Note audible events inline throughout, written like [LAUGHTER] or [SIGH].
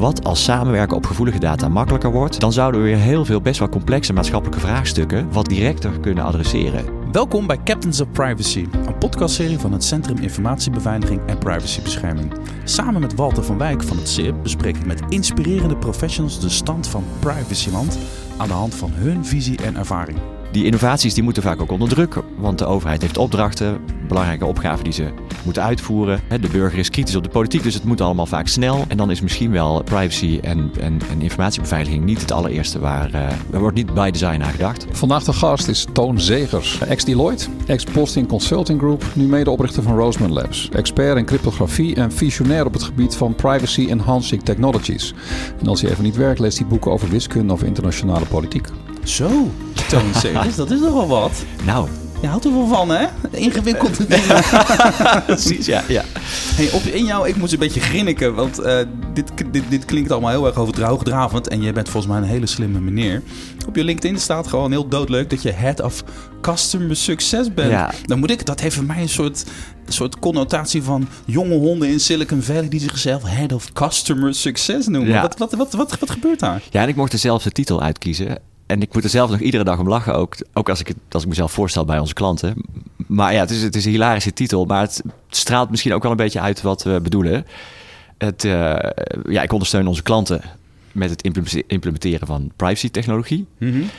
Wat als samenwerken op gevoelige data makkelijker wordt, dan zouden we weer heel veel best wel complexe maatschappelijke vraagstukken wat directer kunnen adresseren. Welkom bij Captains of Privacy, een podcastserie van het Centrum Informatiebeveiliging en Privacybescherming. Samen met Walter van Wijk van het CIP bespreek ik met inspirerende professionals de stand van privacyland aan de hand van hun visie en ervaring. Die innovaties die moeten vaak ook onder druk, want de overheid heeft opdrachten, belangrijke opgaven die ze moeten uitvoeren. De burger is kritisch op de politiek, dus het moet allemaal vaak snel. En dan is misschien wel privacy en, en, en informatiebeveiliging niet het allereerste waar. Uh, er wordt niet bij design aan gedacht. Vandaag de gast is Toon Zegers, ex-Deloitte, ex-Posting Consulting Group, nu medeoprichter van Roseman Labs. Expert in cryptografie en visionair op het gebied van privacy enhancing technologies. En als hij even niet werkt, leest hij boeken over wiskunde of internationale politiek. Zo, Toon Zegers, [LAUGHS] dat is nogal wat. Nou, je houdt er wel van, hè? Ingewikkelde [LAUGHS] dingen. Precies, ja. ja. Hey, op, in jou, ik moest een beetje grinniken, want uh, dit, dit, dit klinkt allemaal heel erg hoogdravend. En je bent volgens mij een hele slimme meneer. Op je LinkedIn staat gewoon heel doodleuk dat je head of customer success bent. Ja. Dan moet ik, dat heeft voor mij een soort, soort connotatie van jonge honden in Silicon Valley die zichzelf head of customer success noemen. Ja. Wat, wat, wat, wat, wat gebeurt daar? Ja, en ik mocht dezelfde titel uitkiezen. En ik moet er zelf nog iedere dag om lachen, ook, ook als, ik het, als ik mezelf voorstel bij onze klanten. Maar ja, het is, het is een hilarische titel, maar het straalt misschien ook wel een beetje uit wat we bedoelen. Het, uh, ja, ik ondersteun onze klanten met het implementeren van privacy-technologie. Mm.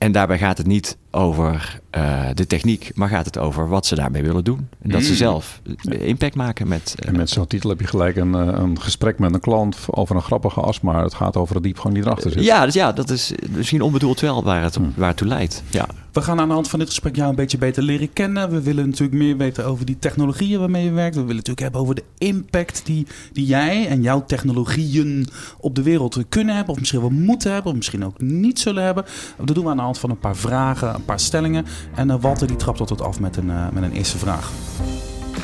En daarbij gaat het niet over uh, de techniek, maar gaat het over wat ze daarmee willen doen. En dat Mm. ze zelf impact maken met. En met zo'n titel heb je gelijk een, uh, een gesprek met een klant over een grappige as, maar het gaat over de diepgang die erachter zit. Ja, dus ja, dat is misschien onbedoeld wel waar het, waar het toe leidt. Ja. We gaan aan de hand van dit gesprek jou een beetje beter leren kennen. We willen natuurlijk meer weten over die technologieën waarmee je werkt. We willen natuurlijk hebben over de impact die, die jij en jouw technologieën op de wereld kunnen hebben. Of misschien wel moeten hebben, of misschien ook niet zullen hebben. Dat doen we aan de hand van een paar vragen, een paar stellingen. En uh, Walter die trapt altijd af met een, uh, met een eerste vraag.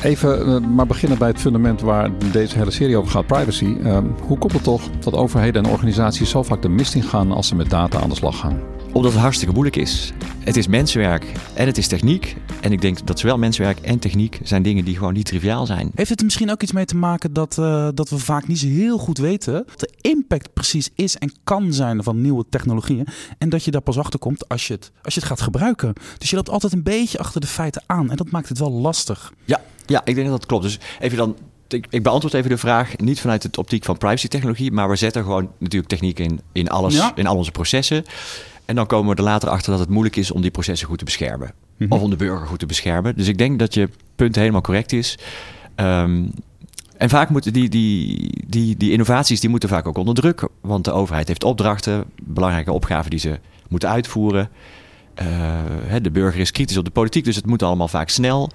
Even uh, maar beginnen bij het fundament waar deze hele serie over gaat, privacy. Uh, hoe komt het toch dat overheden en organisaties zo vaak de mist in gaan als ze met data aan de slag gaan? Omdat het hartstikke moeilijk is. Het is mensenwerk en het is techniek. En ik denk dat zowel mensenwerk en techniek zijn dingen die gewoon niet triviaal zijn. Heeft het er misschien ook iets mee te maken dat, uh, dat we vaak niet zo heel goed weten wat de impact precies is en kan zijn van nieuwe technologieën. En dat je daar pas achter komt als je het, als je het gaat gebruiken. Dus je loopt altijd een beetje achter de feiten aan. En dat maakt het wel lastig. Ja, ja ik denk dat dat klopt. Dus even dan ik, ik, beantwoord even de vraag niet vanuit het optiek van privacy-technologie, maar we zetten gewoon natuurlijk techniek in, in alles, ja. in al onze processen. En dan komen we er later achter dat het moeilijk is om die processen goed te beschermen. Mm -hmm. Of om de burger goed te beschermen. Dus ik denk dat je punt helemaal correct is. Um, en vaak moeten die, die, die, die innovaties die moeten vaak ook onder druk. Want de overheid heeft opdrachten, belangrijke opgaven die ze moeten uitvoeren. Uh, de burger is kritisch op de politiek, dus het moet allemaal vaak snel.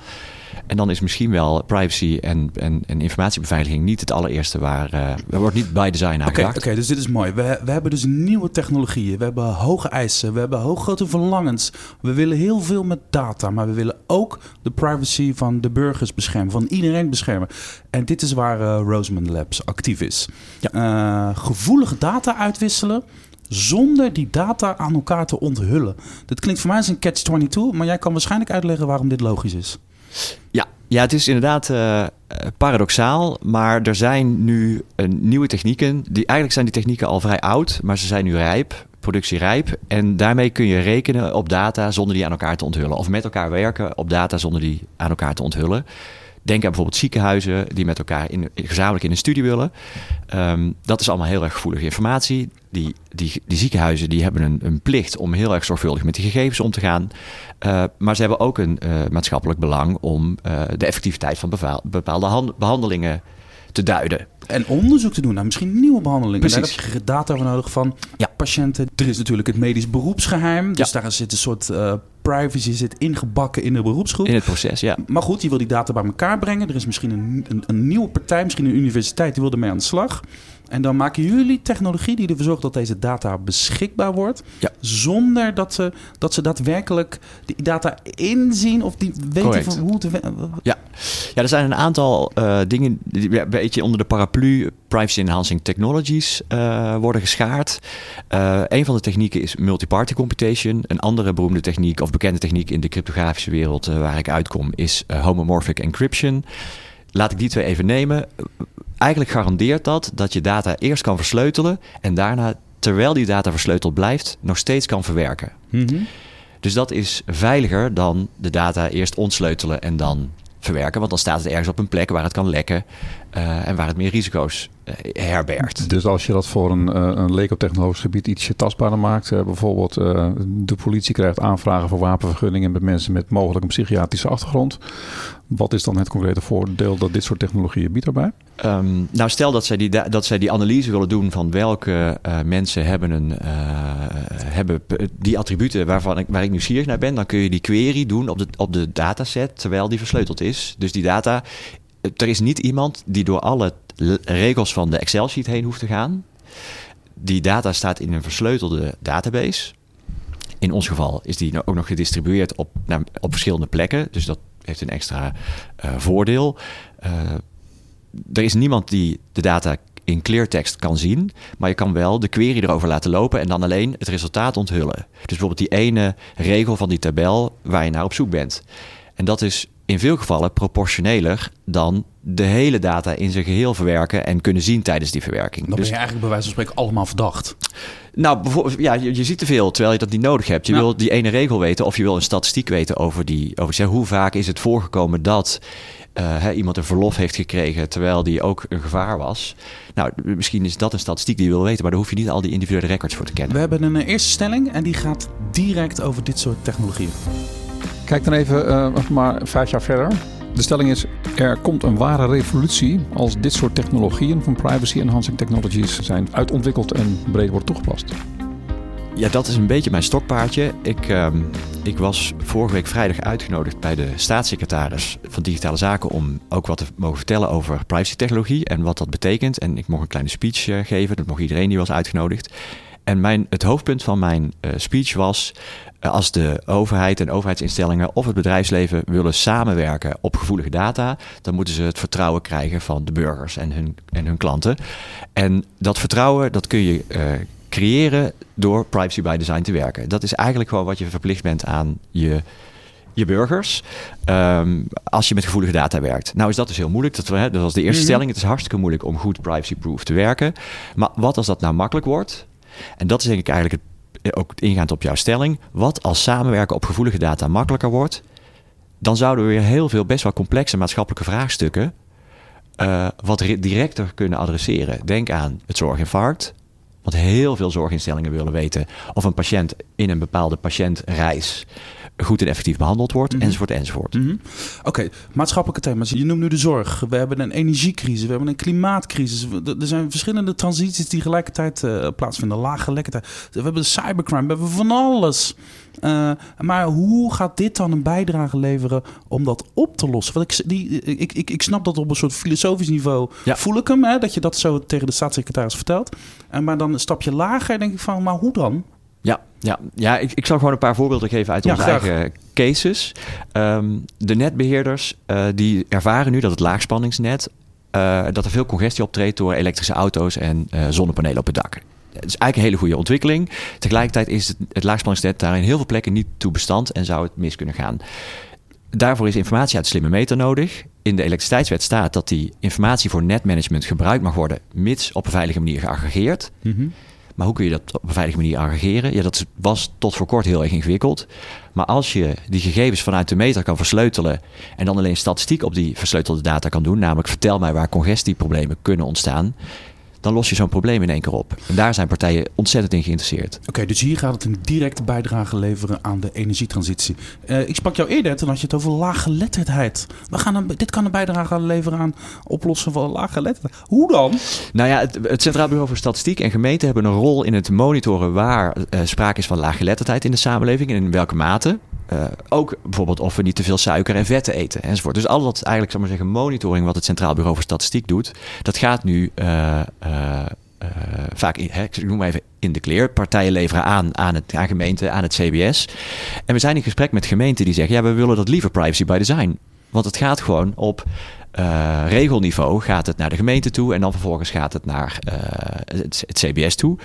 En dan is misschien wel privacy en, en, en informatiebeveiliging niet het allereerste waar. Uh, er wordt niet bij design aan Oké, okay, dus dit is mooi. We, we hebben dus nieuwe technologieën. We hebben hoge eisen. We hebben hooggrote verlangens. We willen heel veel met data. Maar we willen ook de privacy van de burgers beschermen. Van iedereen beschermen. En dit is waar uh, Roseman Labs actief is. Ja. Uh, gevoelige data uitwisselen zonder die data aan elkaar te onthullen. Dit klinkt voor mij als een catch-22, maar jij kan waarschijnlijk uitleggen waarom dit logisch is. Ja, ja het is inderdaad uh, paradoxaal, maar er zijn nu uh, nieuwe technieken. Die, eigenlijk zijn die technieken al vrij oud, maar ze zijn nu rijp, productierijp. En daarmee kun je rekenen op data zonder die aan elkaar te onthullen. Of met elkaar werken op data zonder die aan elkaar te onthullen. Denk aan bijvoorbeeld ziekenhuizen die met elkaar in, gezamenlijk in een studie willen. Um, dat is allemaal heel erg gevoelige informatie. Die, die, die ziekenhuizen die hebben een, een, plicht om heel erg zorgvuldig met die gegevens om te gaan. Uh, maar ze hebben ook een uh, maatschappelijk belang om uh, de effectiviteit van bepaalde hand, behandelingen te duiden. En onderzoek te doen naar misschien nieuwe behandelingen. Precies. Daar heb je data voor nodig van ja. Patiënten. Er is natuurlijk het medisch beroepsgeheim. Dus ja. daar zit een soort uh, privacy zit ingebakken in de beroepsgroep. In het proces, ja. Maar goed, je wil die data bij elkaar brengen. Er is misschien een, een, een nieuwe partij, misschien een universiteit, die wil ermee aan de slag. En dan maken jullie technologie die ervoor zorgt dat deze data beschikbaar wordt. Ja. Zonder dat ze, dat ze daadwerkelijk die data inzien of die weten Correct. van hoe te. Ja. ja, er zijn een aantal uh, dingen die een beetje onder de paraplu Privacy Enhancing Technologies uh, worden geschaard. Uh, een van de technieken is multi-party computation. Een andere beroemde techniek of bekende techniek in de cryptografische wereld waar ik uitkom is homomorphic encryption. laat ik die twee even nemen. Eigenlijk garandeert dat dat je data eerst kan versleutelen en daarna, terwijl die data versleuteld blijft, nog steeds kan verwerken. Mhm. Dus dat is veiliger dan de data eerst ontsleutelen en dan verwerken. Want dan staat het ergens op een plek waar het kan lekken uh, en waar het meer risico's uh, herbergt. Dus als je dat voor een, uh, een leco-technologisch gebied ietsje tastbaarder maakt, bijvoorbeeld de politie krijgt aanvragen voor wapenvergunningen met mensen met mogelijk een psychiatrische achtergrond. Wat is dan het concrete voordeel dat dit soort technologieën biedt daarbij? Um, nou, stel dat zij, die, dat zij die analyse willen doen van welke mensen hebben, een, hebben die attributen waarvan ik, waar ik nieuwsgierig naar ben, dan kun je die query doen op de, op de dataset terwijl die versleuteld is. Dus die data er is niet iemand die door alle regels van de Excel-sheet heen hoeft te gaan. Die data staat in een versleutelde database. In ons geval is die ook nog gedistribueerd op, op verschillende plekken. Dus dat heeft een extra uh, voordeel. Uh, er is niemand die de data in cleartext kan zien. Maar je kan wel de query erover laten lopen en dan alleen het resultaat onthullen. Dus bijvoorbeeld die ene regel van die tabel waar je naar op zoek bent. En dat is in veel gevallen proportioneler dan de hele data in zijn geheel verwerken en kunnen zien tijdens die verwerking. Dan dus, ben je eigenlijk bij wijze van spreken allemaal verdacht. Nou, ja, je, je ziet te veel terwijl je dat niet nodig hebt. Je wil die ene regel weten of je wil een statistiek weten over die. Over zeg, hoe vaak is het voorgekomen dat uh, iemand een verlof heeft gekregen terwijl die ook een gevaar was. Nou, misschien is dat een statistiek die je wil weten, maar daar hoef je niet al die individuele records voor te kennen. We hebben een eerste stelling en die gaat direct over dit soort technologieën. Kijk dan even uh, maar vijf jaar verder. De stelling is: er komt een ware revolutie als dit soort technologieën van privacy enhancing technologies zijn uitontwikkeld en breed wordt toegepast. Ja, dat is een beetje mijn stokpaardje. Ik, uh, ik was vorige week vrijdag uitgenodigd bij de staatssecretaris van Digitale Zaken om ook wat te mogen vertellen over privacy-technologie en wat dat betekent. En ik mocht een kleine speech uh, geven, dat mocht iedereen die was uitgenodigd. En mijn, het hoofdpunt van mijn uh, speech was eh, als de overheid en overheidsinstellingen of het bedrijfsleven willen samenwerken op gevoelige data, dan moeten ze het vertrouwen krijgen van de burgers en hun, en hun klanten. En dat vertrouwen, dat kun je uh, creëren door privacy by design te werken. Dat is eigenlijk gewoon wat je verplicht bent aan je je burgers. Um, als je met gevoelige data werkt. Nou is dat dus heel moeilijk. Dat, hè, dat was de eerste mm -hmm. stelling. Het is hartstikke moeilijk om goed privacy-proof te werken. Maar wat als dat nou makkelijk wordt? En dat is denk ik eigenlijk het ook ingaand op jouw stelling, wat als samenwerken op gevoelige data makkelijker wordt, dan zouden we weer heel veel best wel complexe maatschappelijke vraagstukken uh, wat directer kunnen adresseren. Denk aan het zorginfarct. Want heel veel zorginstellingen willen weten of een patiënt in een bepaalde patiëntreis goed en effectief behandeld wordt, Mhm. enzovoort, enzovoort. Oké, okay, maatschappelijke thema's. Je noemt nu de zorg. We hebben een energiecrisis, we hebben een klimaatcrisis. Er zijn verschillende transities die tegelijkertijd uh, plaatsvinden. Lage lekkertijd. We hebben cybercrime, we hebben van alles. Uh, maar hoe gaat dit dan een bijdrage leveren om dat op te lossen? Want ik, die, ik, ik, ik snap dat op een soort filosofisch niveau Ja. voel ik hem, hè, dat je dat zo tegen de staatssecretaris vertelt. En maar dan een stapje lager denk ik van, maar hoe dan? Ja, ja, ja ik, ik zal gewoon een paar voorbeelden geven uit Ja, onze graag. eigen cases. Ehm, de netbeheerders eh, die ervaren nu dat het laagspanningsnet... eh, dat er veel congestie optreedt door elektrische auto's en eh, zonnepanelen op het dak. Het is eigenlijk een hele goede ontwikkeling. Tegelijkertijd is het, het laagspanningsnet daar in heel veel plekken niet toe bestand en zou het mis kunnen gaan. Daarvoor is informatie uit de slimme meter nodig. In de elektriciteitswet staat dat die informatie voor netmanagement gebruikt mag worden, mits op een veilige manier geaggregeerd. Maar hoe kun je dat op een veilige manier aggregeren? Ja, dat was tot voor kort heel erg ingewikkeld. Maar als je die gegevens vanuit de meter kan versleutelen en dan alleen statistiek op die versleutelde data kan doen, namelijk vertel mij waar congestieproblemen kunnen ontstaan, dan los je zo'n probleem in één keer op. En daar zijn partijen ontzettend in geïnteresseerd. Oké, dus hier gaat het een directe bijdrage leveren aan de energietransitie. Eh, ik sprak jou eerder, toen had je het over laaggeletterdheid. We gaan een, dit kan een bijdrage leveren aan oplossen van laaggeletterdheid. Hoe dan? Nou ja, het, het Centraal Bureau voor Statistiek en gemeenten hebben een rol in het monitoren waar eh, sprake is van laaggeletterdheid in de samenleving en in welke mate. Eh, ook bijvoorbeeld of we niet te veel suiker en vetten eten enzovoort. Dus al dat eigenlijk, zal maar zeggen, monitoring wat het Centraal Bureau voor Statistiek doet, dat gaat nu eh, eh, vaak, in, hè, ik noem maar even in de clear. Partijen leveren aan aan, het, aan gemeenten, aan het CBS. En we zijn in gesprek met gemeenten die zeggen, ja, we willen dat liever privacy by design. Want het gaat gewoon op regelniveau gaat het naar de gemeente toe en dan vervolgens gaat het naar het, CBS toe.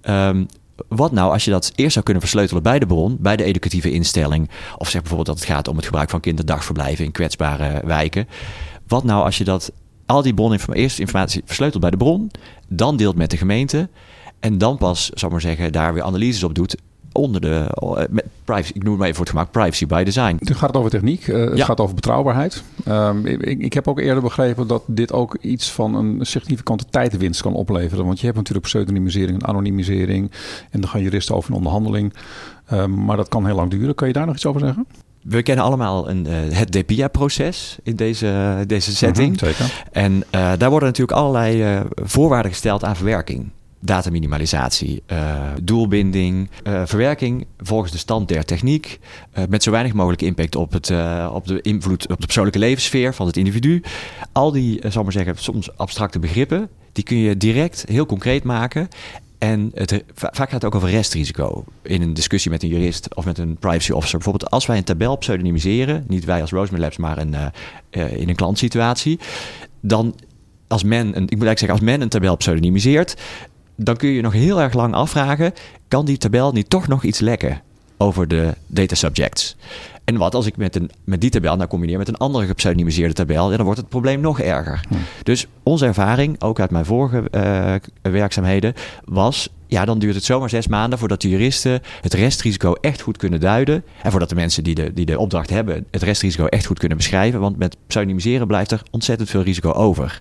Ehm, wat nou als je dat eerst zou kunnen versleutelen bij de bron, bij de educatieve instelling, of zeg bijvoorbeeld dat het gaat om het gebruik van kinderdagverblijven in kwetsbare wijken. wat nou als je dat al die broninformatie, eerst informatie versleutelt bij de bron, dan deelt met de gemeente en dan pas, zou ik maar zeggen, daar weer analyses op doet onder de eh, met privacy. Ik noem het maar even voor het gemak privacy by design. Het gaat over techniek, uh, het gaat over betrouwbaarheid. Um, ik, ik, heb ook eerder begrepen dat dit ook iets van een significante tijdwinst kan opleveren. Want je hebt natuurlijk pseudonymisering en anonimisering. En dan gaan juristen over een onderhandeling. Um, maar dat kan heel lang duren. Kan je daar nog iets over zeggen? We kennen allemaal een, uh, het DPIA-proces in deze, deze setting. Mm -hmm, zeker. En uh, daar worden natuurlijk allerlei voorwaarden gesteld aan verwerking dataminimalisatie, uh, doelbinding, uh, verwerking volgens de stand der techniek, uh, met zo weinig mogelijk impact op, het, op de invloed op de persoonlijke levenssfeer van het individu. Al die, zal maar zeggen, soms abstracte begrippen, die kun je direct heel concreet maken. En het, vaak gaat het ook over restrisico. In een discussie met een jurist of met een privacy officer. Bijvoorbeeld als wij een tabel pseudonymiseren, niet wij als Roseman Labs, maar een, in een klantsituatie, dan als men, een, ik moet eigenlijk zeggen, als men een tabel pseudonymiseert, dan kun je nog heel erg lang afvragen: kan die tabel niet toch nog iets lekken over de data subjects? En wat als ik met, een, met die tabel nou combineer met een andere gepseudonymiseerde tabel, ja, dan wordt het probleem nog erger. Hm. Dus onze ervaring, ook uit mijn vorige uh, werkzaamheden, was. Ja, dan duurt het zomaar zes maanden voordat de juristen het restrisico echt goed kunnen duiden. En voordat de mensen die de, die de opdracht hebben het restrisico echt goed kunnen beschrijven. Want met pseudonymiseren blijft er ontzettend veel risico over.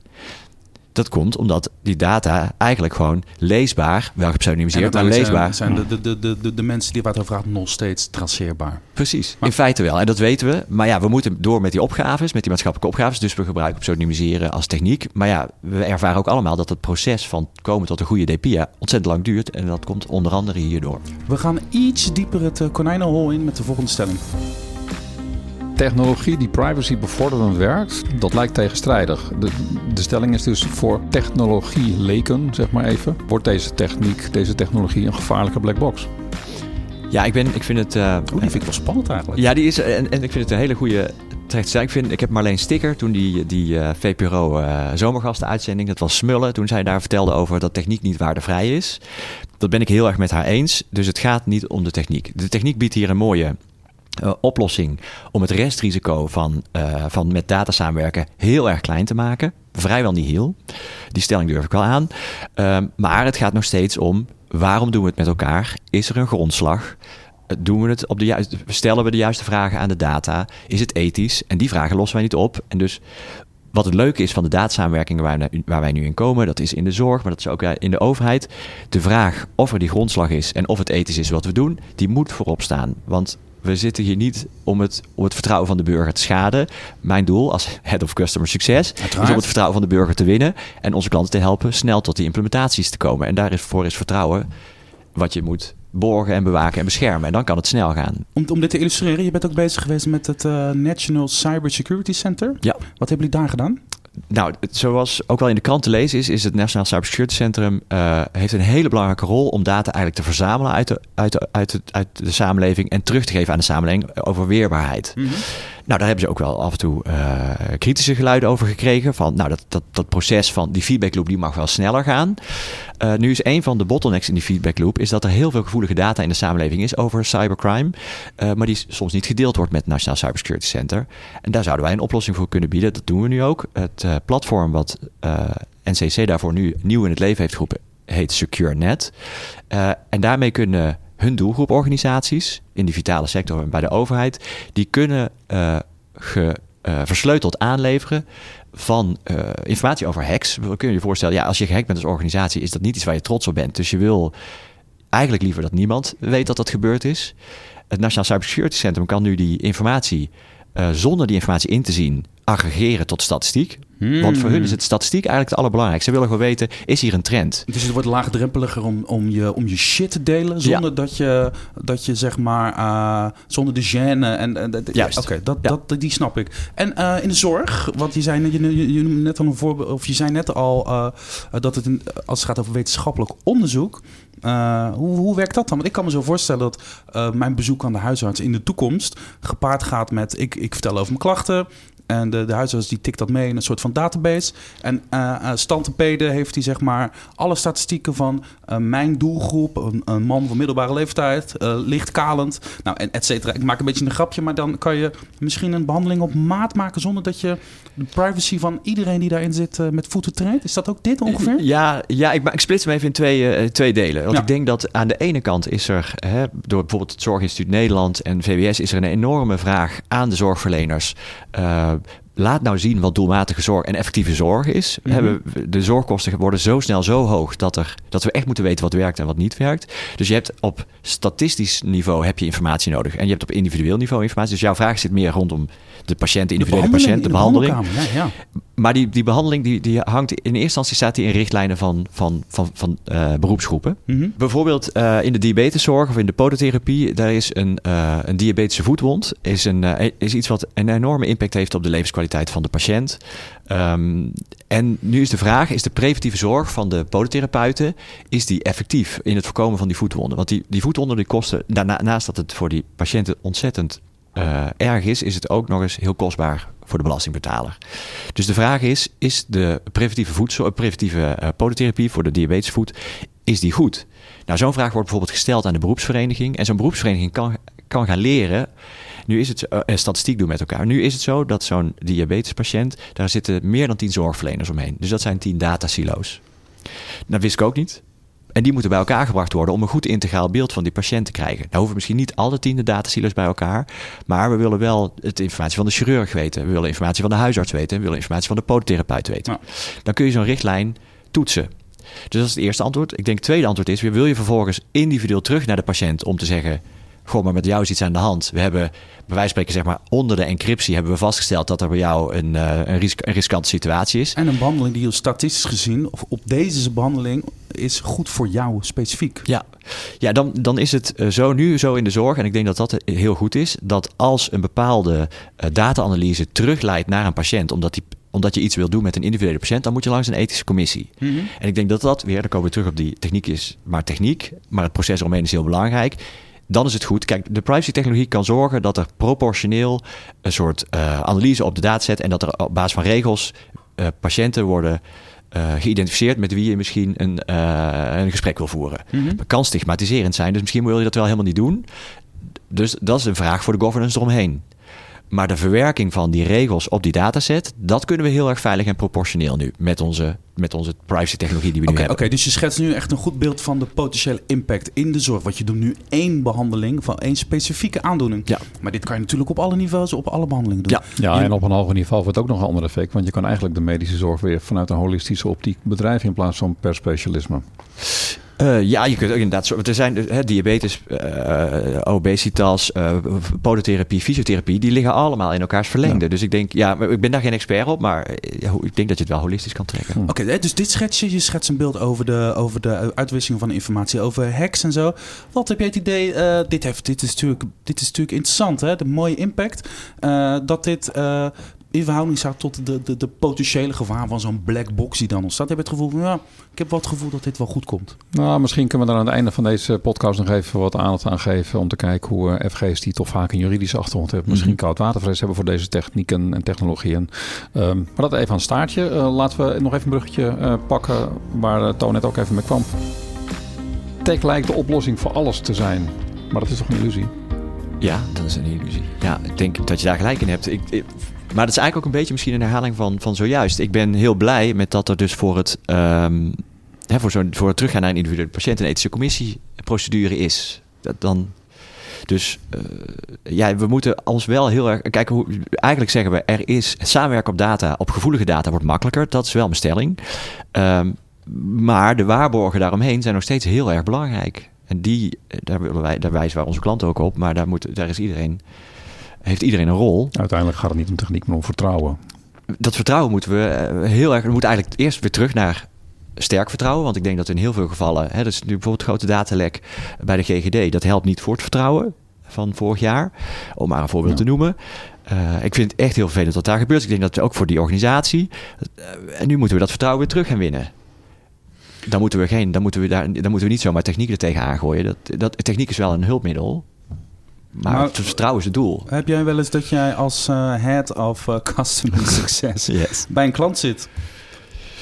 Dat komt omdat die data eigenlijk gewoon leesbaar, wel gepseudonymiseerd, maar leesbaar. Zijn, zijn de, de, de, de, de mensen die wat over gaat nog steeds traceerbaar? Precies, maar, in feite wel. En dat weten we. Maar ja, we moeten door met die opgaves, met die maatschappelijke opgaves. Dus we gebruiken pseudonymiseren als techniek. Maar ja, we ervaren ook allemaal dat het proces van komen tot een goede DPIA ontzettend lang duurt. En dat komt onder andere hierdoor. We gaan iets dieper het konijnenhol in met de volgende stelling technologie die privacy bevorderend werkt, dat lijkt tegenstrijdig. De, de stelling is dus voor technologie leken, zeg maar even, wordt deze techniek, deze technologie een gevaarlijke black box. Ja, ik, ben, ik vind het... Uh, die vind ik wel spannend eigenlijk. Ja, die is, en, en ik vind het een hele goede terecht Ik, vind, ik heb Marleen Sticker, toen die, die uh, VPRO uh, zomergastenuitzending, dat was smullen, toen zij daar vertelde over dat techniek niet waardevrij is. Dat ben ik heel erg met haar eens. Dus het gaat niet om de techniek. De techniek biedt hier een mooie uh, oplossing om het restrisico van, uh, van met data samenwerken heel erg klein te maken. Vrijwel niet heel. Die stelling durf ik wel aan. Uh, maar het gaat nog steeds om waarom doen we het met elkaar? Is er een grondslag? Doen we het op de juiste, stellen we de juiste vragen aan de data? Is het ethisch? En die vragen lossen wij niet op. En dus wat het leuke is van de datasamenwerkingen waar, waar wij nu in komen, dat is in de zorg, maar dat is ook in de overheid. De vraag of er die grondslag is en of het ethisch is wat we doen, die moet voorop staan. Want we zitten hier niet om het, om het vertrouwen van de burger te schaden. Mijn doel als Head of Customer Success is om het vertrouwen van de burger te winnen en onze klanten te helpen snel tot die implementaties te komen. En daarvoor is vertrouwen wat je moet borgen en bewaken en beschermen. En dan kan het snel gaan. Om, om dit te illustreren, je bent ook bezig geweest met het uh, National Cyber Security Center. Ja. Wat hebben jullie daar gedaan? Nou, zoals ook wel in de krant te lezen is, is het Nationaal Cybersecurity Centrum uh, heeft een hele belangrijke rol om data eigenlijk te verzamelen uit de, uit, de, uit, de, uit de samenleving en terug te geven aan de samenleving over weerbaarheid. Mm. Nou, daar hebben ze ook wel af en toe uh, kritische geluiden over gekregen. Van, nou, dat, dat, dat proces van die feedback loop die mag wel sneller gaan. Uh, nu is een van de bottlenecks in die feedback loop is dat er heel veel gevoelige data in de samenleving is over cybercrime, uh, maar die soms niet gedeeld wordt met het Nationaal Cybersecurity Center. En daar zouden wij een oplossing voor kunnen bieden. Dat doen we nu ook. Het platform wat NCC daarvoor nu nieuw in het leven heeft geroepen heet SecureNet. en daarmee kunnen hun doelgroeporganisaties in die vitale sector en bij de overheid, die kunnen ge, versleuteld aanleveren van uh, informatie over hacks. We kunnen je voorstellen, ja, als je gehackt bent als organisatie, is dat niet iets waar je trots op bent. Dus je wil eigenlijk liever dat niemand weet dat dat gebeurd is. Het Nationaal Cybersecurity Centrum kan nu die informatie, zonder die informatie in te zien, aggregeren tot statistiek. Hmm. Want voor hun is het statistiek eigenlijk het allerbelangrijkste. Ze willen gewoon weten, is hier een trend? Dus het wordt laagdrempeliger om, om, je, om je shit te delen... zonder ja. dat, je, dat je, zeg maar, uh, zonder de gêne... En, en, Juist. Oké, okay, dat, ja. dat, die snap ik. En uh, in de zorg, want je zei, je, je, je net al een voorbeeld... of je zei net al uh, dat het, als het gaat over wetenschappelijk onderzoek... Uh, hoe, hoe werkt dat dan? Want ik kan me zo voorstellen dat uh, mijn bezoek aan de huisarts in de toekomst gepaard gaat met: ik, ik vertel over mijn klachten. En de, de huisarts die tikt dat mee in een soort van database. En uh, heeft hij zeg maar alle statistieken van mijn doelgroep, een, een, man van middelbare leeftijd, licht kalend, nou en et cetera. Ik maak een beetje een grapje, maar dan kan je misschien een behandeling op maat maken zonder dat je de privacy van iedereen die daarin zit met voeten treedt. Is dat ook dit ongeveer? Ja, ja ik, ik splits hem even in twee, twee delen. Want ik denk dat aan de ene kant is er hè, door bijvoorbeeld het Zorginstituut Nederland en VWS is er een enorme vraag aan de zorgverleners. Uh, laat nou zien wat doelmatige zorg en effectieve zorg is. Mm -hmm. De zorgkosten worden zo snel zo hoog dat, er, dat we echt moeten weten wat werkt en wat niet werkt. Dus je hebt op statistisch niveau heb je informatie nodig. En je hebt op individueel niveau informatie. Dus jouw vraag zit meer rondom de patiënt, de individuele patiënt, de, behandeling. Ja, ja. Maar die, die behandeling die, die hangt in eerste instantie staat die in richtlijnen van, van, van, van uh, beroepsgroepen. Mm -hmm. Bijvoorbeeld uh, in de diabeteszorg of in de podotherapie, daar is een, uh, een diabetische voetwond. Is, een, is iets wat een enorme impact heeft op de levenskwaliteit van de patiënt. Um, en nu is de vraag, is de preventieve zorg van de podotherapeuten, is die effectief in het voorkomen van die voetwonden? Want die, die voetwonden die kosten, naast dat het voor die patiënten ontzettend uh, erg is, is het ook nog eens heel kostbaar voor de belastingbetaler. Dus de vraag is, is de preventieve, voedsel, preventieve uh, podotherapie voor de diabetesvoet, is die goed? Nou, zo'n vraag wordt bijvoorbeeld gesteld aan de beroepsvereniging. En zo'n beroepsvereniging kan, kan gaan leren nu is het uh, statistiek doen met elkaar. Nu is het zo dat zo'n diabetespatiënt, daar zitten meer dan tien zorgverleners omheen. Dus dat zijn tien datasilo's. Dat wist ik ook niet. En die moeten bij elkaar gebracht worden om een goed integraal beeld van die patiënt te krijgen. Nou hoeven misschien niet alle tien de datasilo's bij elkaar. Maar we willen wel het informatie van de chirurg weten. We willen informatie van de huisarts weten. We willen informatie van de podotherapeut weten. Dan kun je zo'n richtlijn toetsen. Dus dat is het eerste antwoord. Ik denk het tweede antwoord is: wil je vervolgens individueel terug naar de patiënt om te zeggen: Goh, maar met jou is iets aan de hand. We hebben, bij wijze van spreken, zeg maar, onder de encryptie hebben we vastgesteld dat er bij jou een, uh, een, risk, een riskante situatie is. En een behandeling die statistisch gezien, of op deze behandeling, is goed voor jou specifiek. Ja, ja dan, dan is het uh, zo nu zo in de zorg, en ik denk dat dat heel goed is, dat als een bepaalde data-analyse terugleidt naar een patiënt, omdat die omdat je iets wil doen met een individuele patiënt, dan moet je langs een ethische commissie. Mm -hmm. En ik denk dat dat weer, dan komen we terug op die techniek is maar techniek, maar het proces eromheen is heel belangrijk dan is het goed. Kijk, de privacy-technologie kan zorgen dat er proportioneel een soort uh, analyse op de dataset en dat er op basis van regels uh, patiënten worden uh, geïdentificeerd met wie je misschien een, een gesprek wil voeren. Mm -hmm. Dat kan stigmatiserend zijn, dus misschien wil je dat wel helemaal niet doen. Dus dat is een vraag voor de governance eromheen. Maar de verwerking van die regels op die dataset, dat kunnen we heel erg veilig en proportioneel nu met onze, met onze privacy technologie die we okay, nu hebben. Oké, dus je schetst nu echt een goed beeld van de potentiële impact in de zorg. Want je doet nu één behandeling van één specifieke aandoening. Ja. Maar dit kan je natuurlijk op alle niveaus, op alle behandelingen doen. Ja, ja en op een hoger niveau wordt ook nog een ander effect. Want je kan eigenlijk de medische zorg weer vanuit een holistische optiek bedrijven in plaats van per specialisme. Uh, ja, je kunt ook inderdaad. Er zijn he, diabetes, uh, obesitas, uh, podotherapie, fysiotherapie, die liggen allemaal in elkaars verlengde. Ja. Dus ik denk, ja, ik ben daar geen expert op, maar ik denk dat je het wel holistisch kan trekken. Oké, okay, dus dit schets je, je schetst een beeld over de, over de uitwisseling van informatie, over hacks en zo. Wat heb jij het idee? dit, heeft, dit, is natuurlijk, dit is natuurlijk interessant, hè? De mooie impact. dat dit in verhouding staat tot de, de, de potentiële gevaar van zo'n black box die dan ontstaat. Heb je het gevoel van, ja, ik heb wel het gevoel dat dit wel goed komt. Nou, misschien kunnen we daar aan het einde van deze podcast nog even wat aandacht aan geven om te kijken hoe uh, FG's die toch vaak een juridische achtergrond hebben, misschien mm -hmm. koudwatervrees hebben voor deze technieken en technologieën. Um, maar dat even aan het staartje. Uh, laten we nog even een bruggetje uh, pakken waar Toon net ook even mee kwam. Tech lijkt de oplossing voor alles te zijn, maar dat is toch een illusie? Ja, dat is een illusie. Ja, ik denk dat je daar gelijk in hebt. Ik, ik maar dat is eigenlijk ook een beetje misschien een herhaling van, van zojuist. Ik ben heel blij met dat er dus voor het, um, hè, voor, zo, voor het teruggaan naar een individuele patiënt een ethische commissieprocedure is. Dat dan, dus uh, ja, we moeten ons wel heel erg kijken hoe. Eigenlijk zeggen we, er is samenwerken op data, op gevoelige data wordt makkelijker. Dat is wel mijn stelling. Um, maar de waarborgen daaromheen zijn nog steeds heel erg belangrijk. En die, daar, willen wij, daar wijzen wij onze klanten ook op, maar daar, moet, daar is iedereen heeft iedereen een rol. Uiteindelijk gaat het niet om techniek, maar om vertrouwen. Dat vertrouwen moeten we eh, heel erg. We moeten eigenlijk eerst weer terug naar sterk vertrouwen. Want ik denk dat in heel veel gevallen. Hè, dat is nu bijvoorbeeld grote datalek bij de GGD. Dat helpt niet voor het vertrouwen van vorig jaar. Om maar een voorbeeld ja. te noemen. Uh, ik vind het echt heel vervelend wat daar gebeurt. Ik denk dat ook voor die organisatie. Uh, en nu moeten we dat vertrouwen weer terug gaan winnen. Dan moeten we, geen, dan moeten we, daar, dan moeten we niet zomaar techniek er tegen aangooien. Dat, dat, techniek is wel een hulpmiddel. Maar, het vertrouwen is het doel. Heb jij wel eens dat jij als uh, head of uh, [LAUGHS] customer [LAUGHS] success yes. bij een klant zit...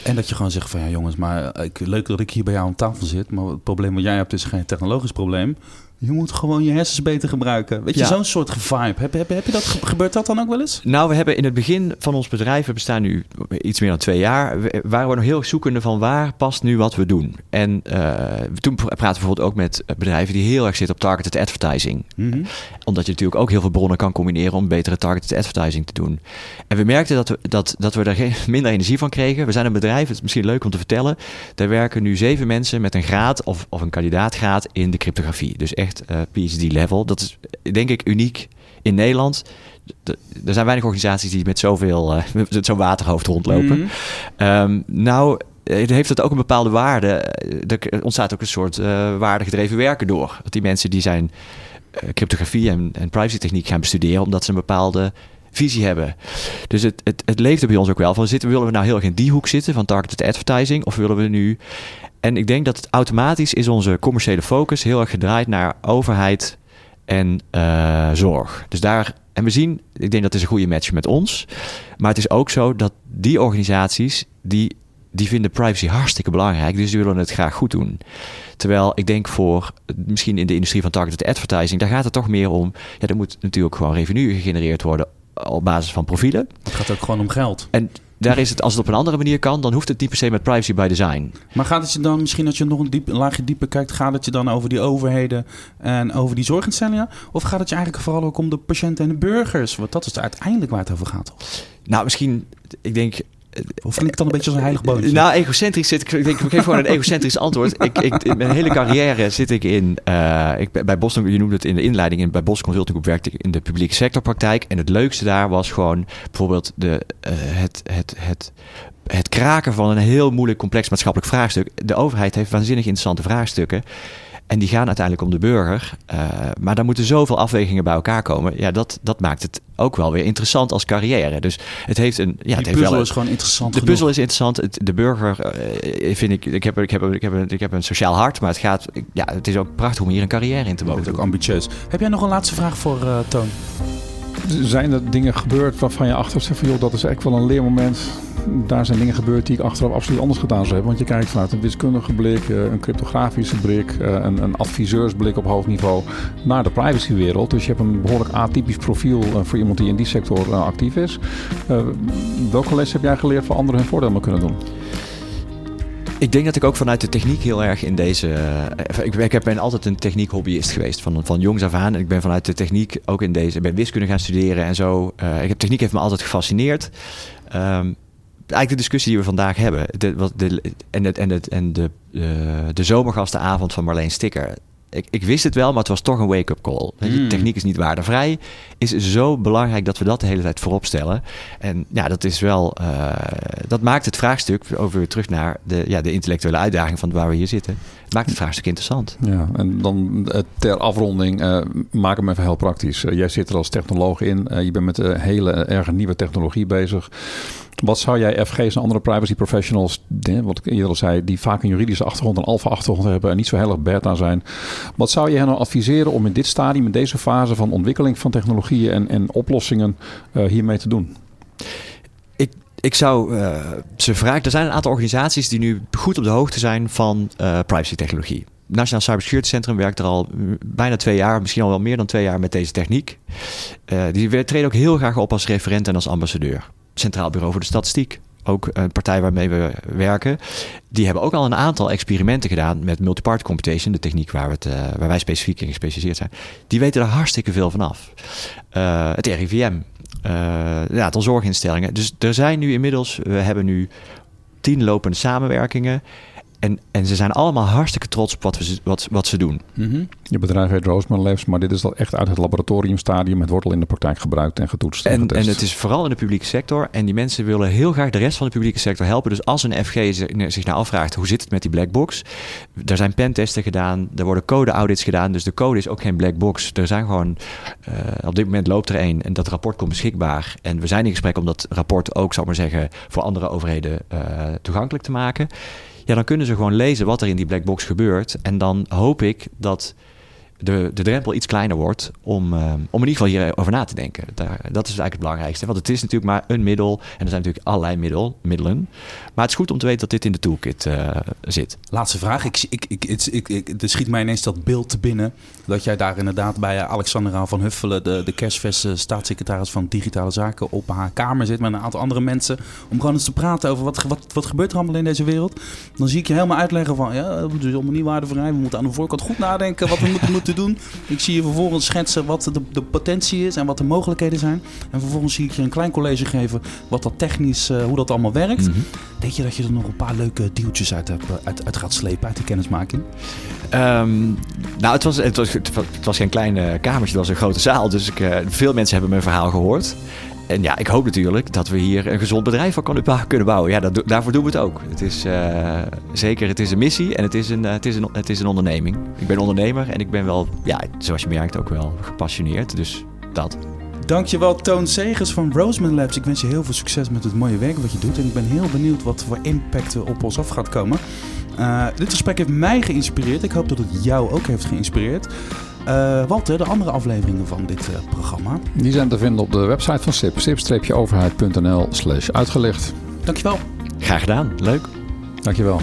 En dat je gewoon zegt van ja jongens, maar ik, leuk dat ik hier bij jou aan tafel zit. Maar het probleem wat jij hebt is geen technologisch probleem. Je moet gewoon je hersens beter gebruiken. Weet je, zo'n soort vibe. Heb, heb, heb je dat, gebeurt dat dan ook wel eens? Nou, we hebben in het begin van ons bedrijf, we bestaan nu iets meer dan twee jaar, waren we nog heel zoekende van waar past nu wat we doen. En uh, toen praten we bijvoorbeeld ook met bedrijven die heel erg zitten op targeted advertising. Mhm. Omdat je natuurlijk ook heel veel bronnen kan combineren om betere targeted advertising te doen. En we merkten dat we, dat, dat we er [LAUGHS] minder energie van kregen. We zijn een bedrijf, het is misschien leuk om te vertellen. Daar werken nu zeven mensen met een graad of, of een kandidaatgraad in de cryptografie. Dus echt uh, eh, PhD-level. Dat is denk ik uniek in Nederland. er zijn weinig organisaties die met zoveel, uh, [LAUGHS] met zo'n waterhoofd rondlopen. Mm nou, heeft het ook een bepaalde waarde. Er ontstaat ook een soort uh, waardegedreven werken door. Dat die mensen die zijn cryptografie en, en privacy techniek gaan bestuderen, omdat ze een bepaalde visie hebben. Dus het, het, het leeft er bij ons ook wel van zitten. Willen we nou heel erg in die hoek zitten van targeted advertising? Of willen we nu en ik denk dat het automatisch is onze commerciële focus heel erg gedraaid naar overheid en uh, zorg. Dus daar, en we zien, ik denk dat is een goede match met ons. Maar het is ook zo dat die organisaties, die, die vinden privacy hartstikke belangrijk. Dus die willen het graag goed doen. Terwijl ik denk voor, misschien in de industrie van targeted advertising, daar gaat het toch meer om, ja, er moet natuurlijk gewoon revenue gegenereerd worden op basis van profielen. Het gaat ook gewoon om geld. En daar is het, als het op een andere manier kan, dan hoeft het niet per se met privacy by design. Maar gaat het je dan, misschien als je nog een, diep, laagje dieper kijkt, gaat het je dan over die overheden en over die zorginstellingen? Of gaat het je eigenlijk vooral ook om de patiënten en de burgers? Want dat is uiteindelijk waar het over gaat, toch? Nou, misschien, ik denk, of ik dan een beetje als een heilig boontje? Nou, egocentrisch zit ik. Ik geef gewoon een egocentrisch antwoord. Ik, ik, mijn hele carrière zit ik in. Uh, ik, bij Boston, je noemde het in de inleiding. In, bij Boston Consulting Group werkte ik in de publieke sectorpraktijk. En het leukste daar was gewoon bijvoorbeeld de, uh, het, het, het, het kraken van een heel moeilijk, complex maatschappelijk vraagstuk. De overheid heeft waanzinnig interessante vraagstukken. En die gaan uiteindelijk om de burger. Uh, maar daar moeten zoveel afwegingen bij elkaar komen. Ja, dat, dat maakt het ook wel weer interessant als carrière. Dus het heeft een. Ja, het heeft puzzel is gewoon interessant. De puzzel is interessant. Het, de burger uh, vind ik. Ik heb, ik, heb, ik, heb een, ik heb een sociaal hart. Maar het gaat. Ja, het is ook prachtig om hier een carrière in te mogen. Het is ook ambitieus. Heb jij nog een laatste vraag voor uh, Toon? Zijn er dingen gebeurd waarvan je achteraf zegt van joh, dat is echt wel een leermoment. Daar zijn dingen gebeurd die ik achteraf absoluut anders gedaan zou hebben. Want je kijkt vanuit een wiskundige blik, eh, een cryptografische blik, eh, een, een adviseursblik op hoog niveau naar de privacywereld. Dus je hebt een behoorlijk atypisch profiel eh, voor iemand die in die sector actief is. welke les heb jij geleerd voor anderen hun voordeel kunnen doen? Ik denk dat ik ook vanuit de techniek heel erg in deze. Ik, ik ben altijd een techniekhobbyist geweest, van, van jongs af aan. Ik ben vanuit de techniek ook in deze. Ik ben wiskunde gaan studeren en zo. Ik heb, techniek heeft me altijd gefascineerd. Um, eigenlijk de discussie die we vandaag hebben. De, wat de, en het, en, het, en de, de, de zomergastenavond van Marleen Sticker ik, ik, wist het wel, maar het was toch een wake-up call. Mm. Techniek is niet waardevrij. Is zo belangrijk dat we dat de hele tijd voorop stellen. En ja, dat is wel. Uh, dat maakt het vraagstuk over weer terug naar de, ja, de intellectuele uitdaging van waar we hier zitten. Maakt het vraagstuk interessant. Ja, en dan uh, ter afronding, uh, maak hem even heel praktisch. jij zit er als technoloog in. je bent met een hele erg nieuwe technologie bezig. Wat zou jij FG's en andere privacy professionals, wat ik eerder al zei, die vaak een juridische achtergrond en alfa-achtergrond hebben en niet zo heel erg beta zijn. Wat zou je hen nou adviseren om in dit stadium, in deze fase van ontwikkeling van technologieën en, en oplossingen uh, hiermee te doen? Ik, ik zou uh, ze vragen. Er zijn een aantal organisaties die nu goed op de hoogte zijn van uh, privacy technologie. Nationaal Cybersecurity Centrum werkt er al bijna twee jaar, misschien al wel meer dan twee jaar met deze techniek. Die treden ook heel graag op als referent en als ambassadeur. Centraal Bureau voor de Statistiek, ook een partij waarmee we werken, die hebben ook al een aantal experimenten gedaan met multiparty computation, de techniek waar, we het, uh, waar wij specifiek in gespecialiseerd zijn. Die weten er hartstikke veel van af. Uh, het RIVM, uh, ja, de zorginstellingen. Dus er zijn nu inmiddels, we hebben nu tien lopende samenwerkingen. En, en ze zijn allemaal hartstikke trots op wat, we, wat, wat ze doen. Mm Je bedrijf heet Roseman Labs, maar dit is al echt uit het laboratoriumstadium met wortel in de praktijk gebruikt en getoetst. En, en, het is vooral in de publieke sector. En die mensen willen heel graag de rest van de publieke sector helpen. Dus als een FG zich nou afvraagt hoe zit het met die black box. Er zijn pentesten gedaan, er worden code-audits gedaan. Dus de code is ook geen black box. Er zijn gewoon, uh, op dit moment loopt er één en dat rapport komt beschikbaar. En we zijn in gesprek om dat rapport ook, zal maar zeggen, voor andere overheden uh, toegankelijk te maken ja, dan kunnen ze gewoon lezen wat er in die black box gebeurt. En dan hoop ik dat de, de drempel iets kleiner wordt om, om in ieder geval hierover na te denken. Dat is eigenlijk het belangrijkste. Want het is natuurlijk maar een middel en er zijn natuurlijk allerlei middel, middelen. Maar het is goed om te weten dat dit in de toolkit zit. Laatste vraag. Ik, ik, ik, ik, ik, er schiet mij ineens dat beeld te binnen dat jij daar inderdaad bij Alexandra van Huffelen, de, de kerstverse staatssecretaris van Digitale Zaken, op haar kamer zit met een aantal andere mensen. Om gewoon eens te praten over wat, wat, wat gebeurt er allemaal in deze wereld. Dan zie ik je helemaal uitleggen van, ja, het is allemaal niet waardevrij. We moeten aan de voorkant goed nadenken wat we moeten, moeten doen. Ik zie je vervolgens schetsen wat de, de potentie is en wat de mogelijkheden zijn. En vervolgens zie ik je een klein college geven wat dat technisch, uh, hoe dat allemaal werkt. Mm -hmm. Denk je dat je er nog een paar leuke deeltjes uit, hebt, uit, uit gaat slepen uit die kennismaking? Um, nou, het was, het, was, het was geen klein kamertje, het was een grote zaal. Dus ik, uh, veel mensen hebben mijn verhaal gehoord. En ja, ik hoop natuurlijk dat we hier een gezond bedrijf van kunnen bouwen. Ja, daarvoor doen we het ook. Het is uh, zeker, het is een missie en het is een, uh, het, is een, het is een onderneming. Ik ben ondernemer en ik ben wel, ja, zoals je merkt, ook wel gepassioneerd. Dus dat. Dankjewel Toon Segers van Roseman Labs. Ik wens je heel veel succes met het mooie werk wat je doet. En ik ben heel benieuwd wat voor impact er op ons af gaat komen. Uh, dit gesprek heeft mij geïnspireerd. Ik hoop dat het jou ook heeft geïnspireerd. Uh, Walter, de andere afleveringen van dit uh, programma? Die zijn te vinden op de website van SIP, sip-overheid.nl slash uitgelicht. Dankjewel. Graag gedaan, leuk. Dankjewel.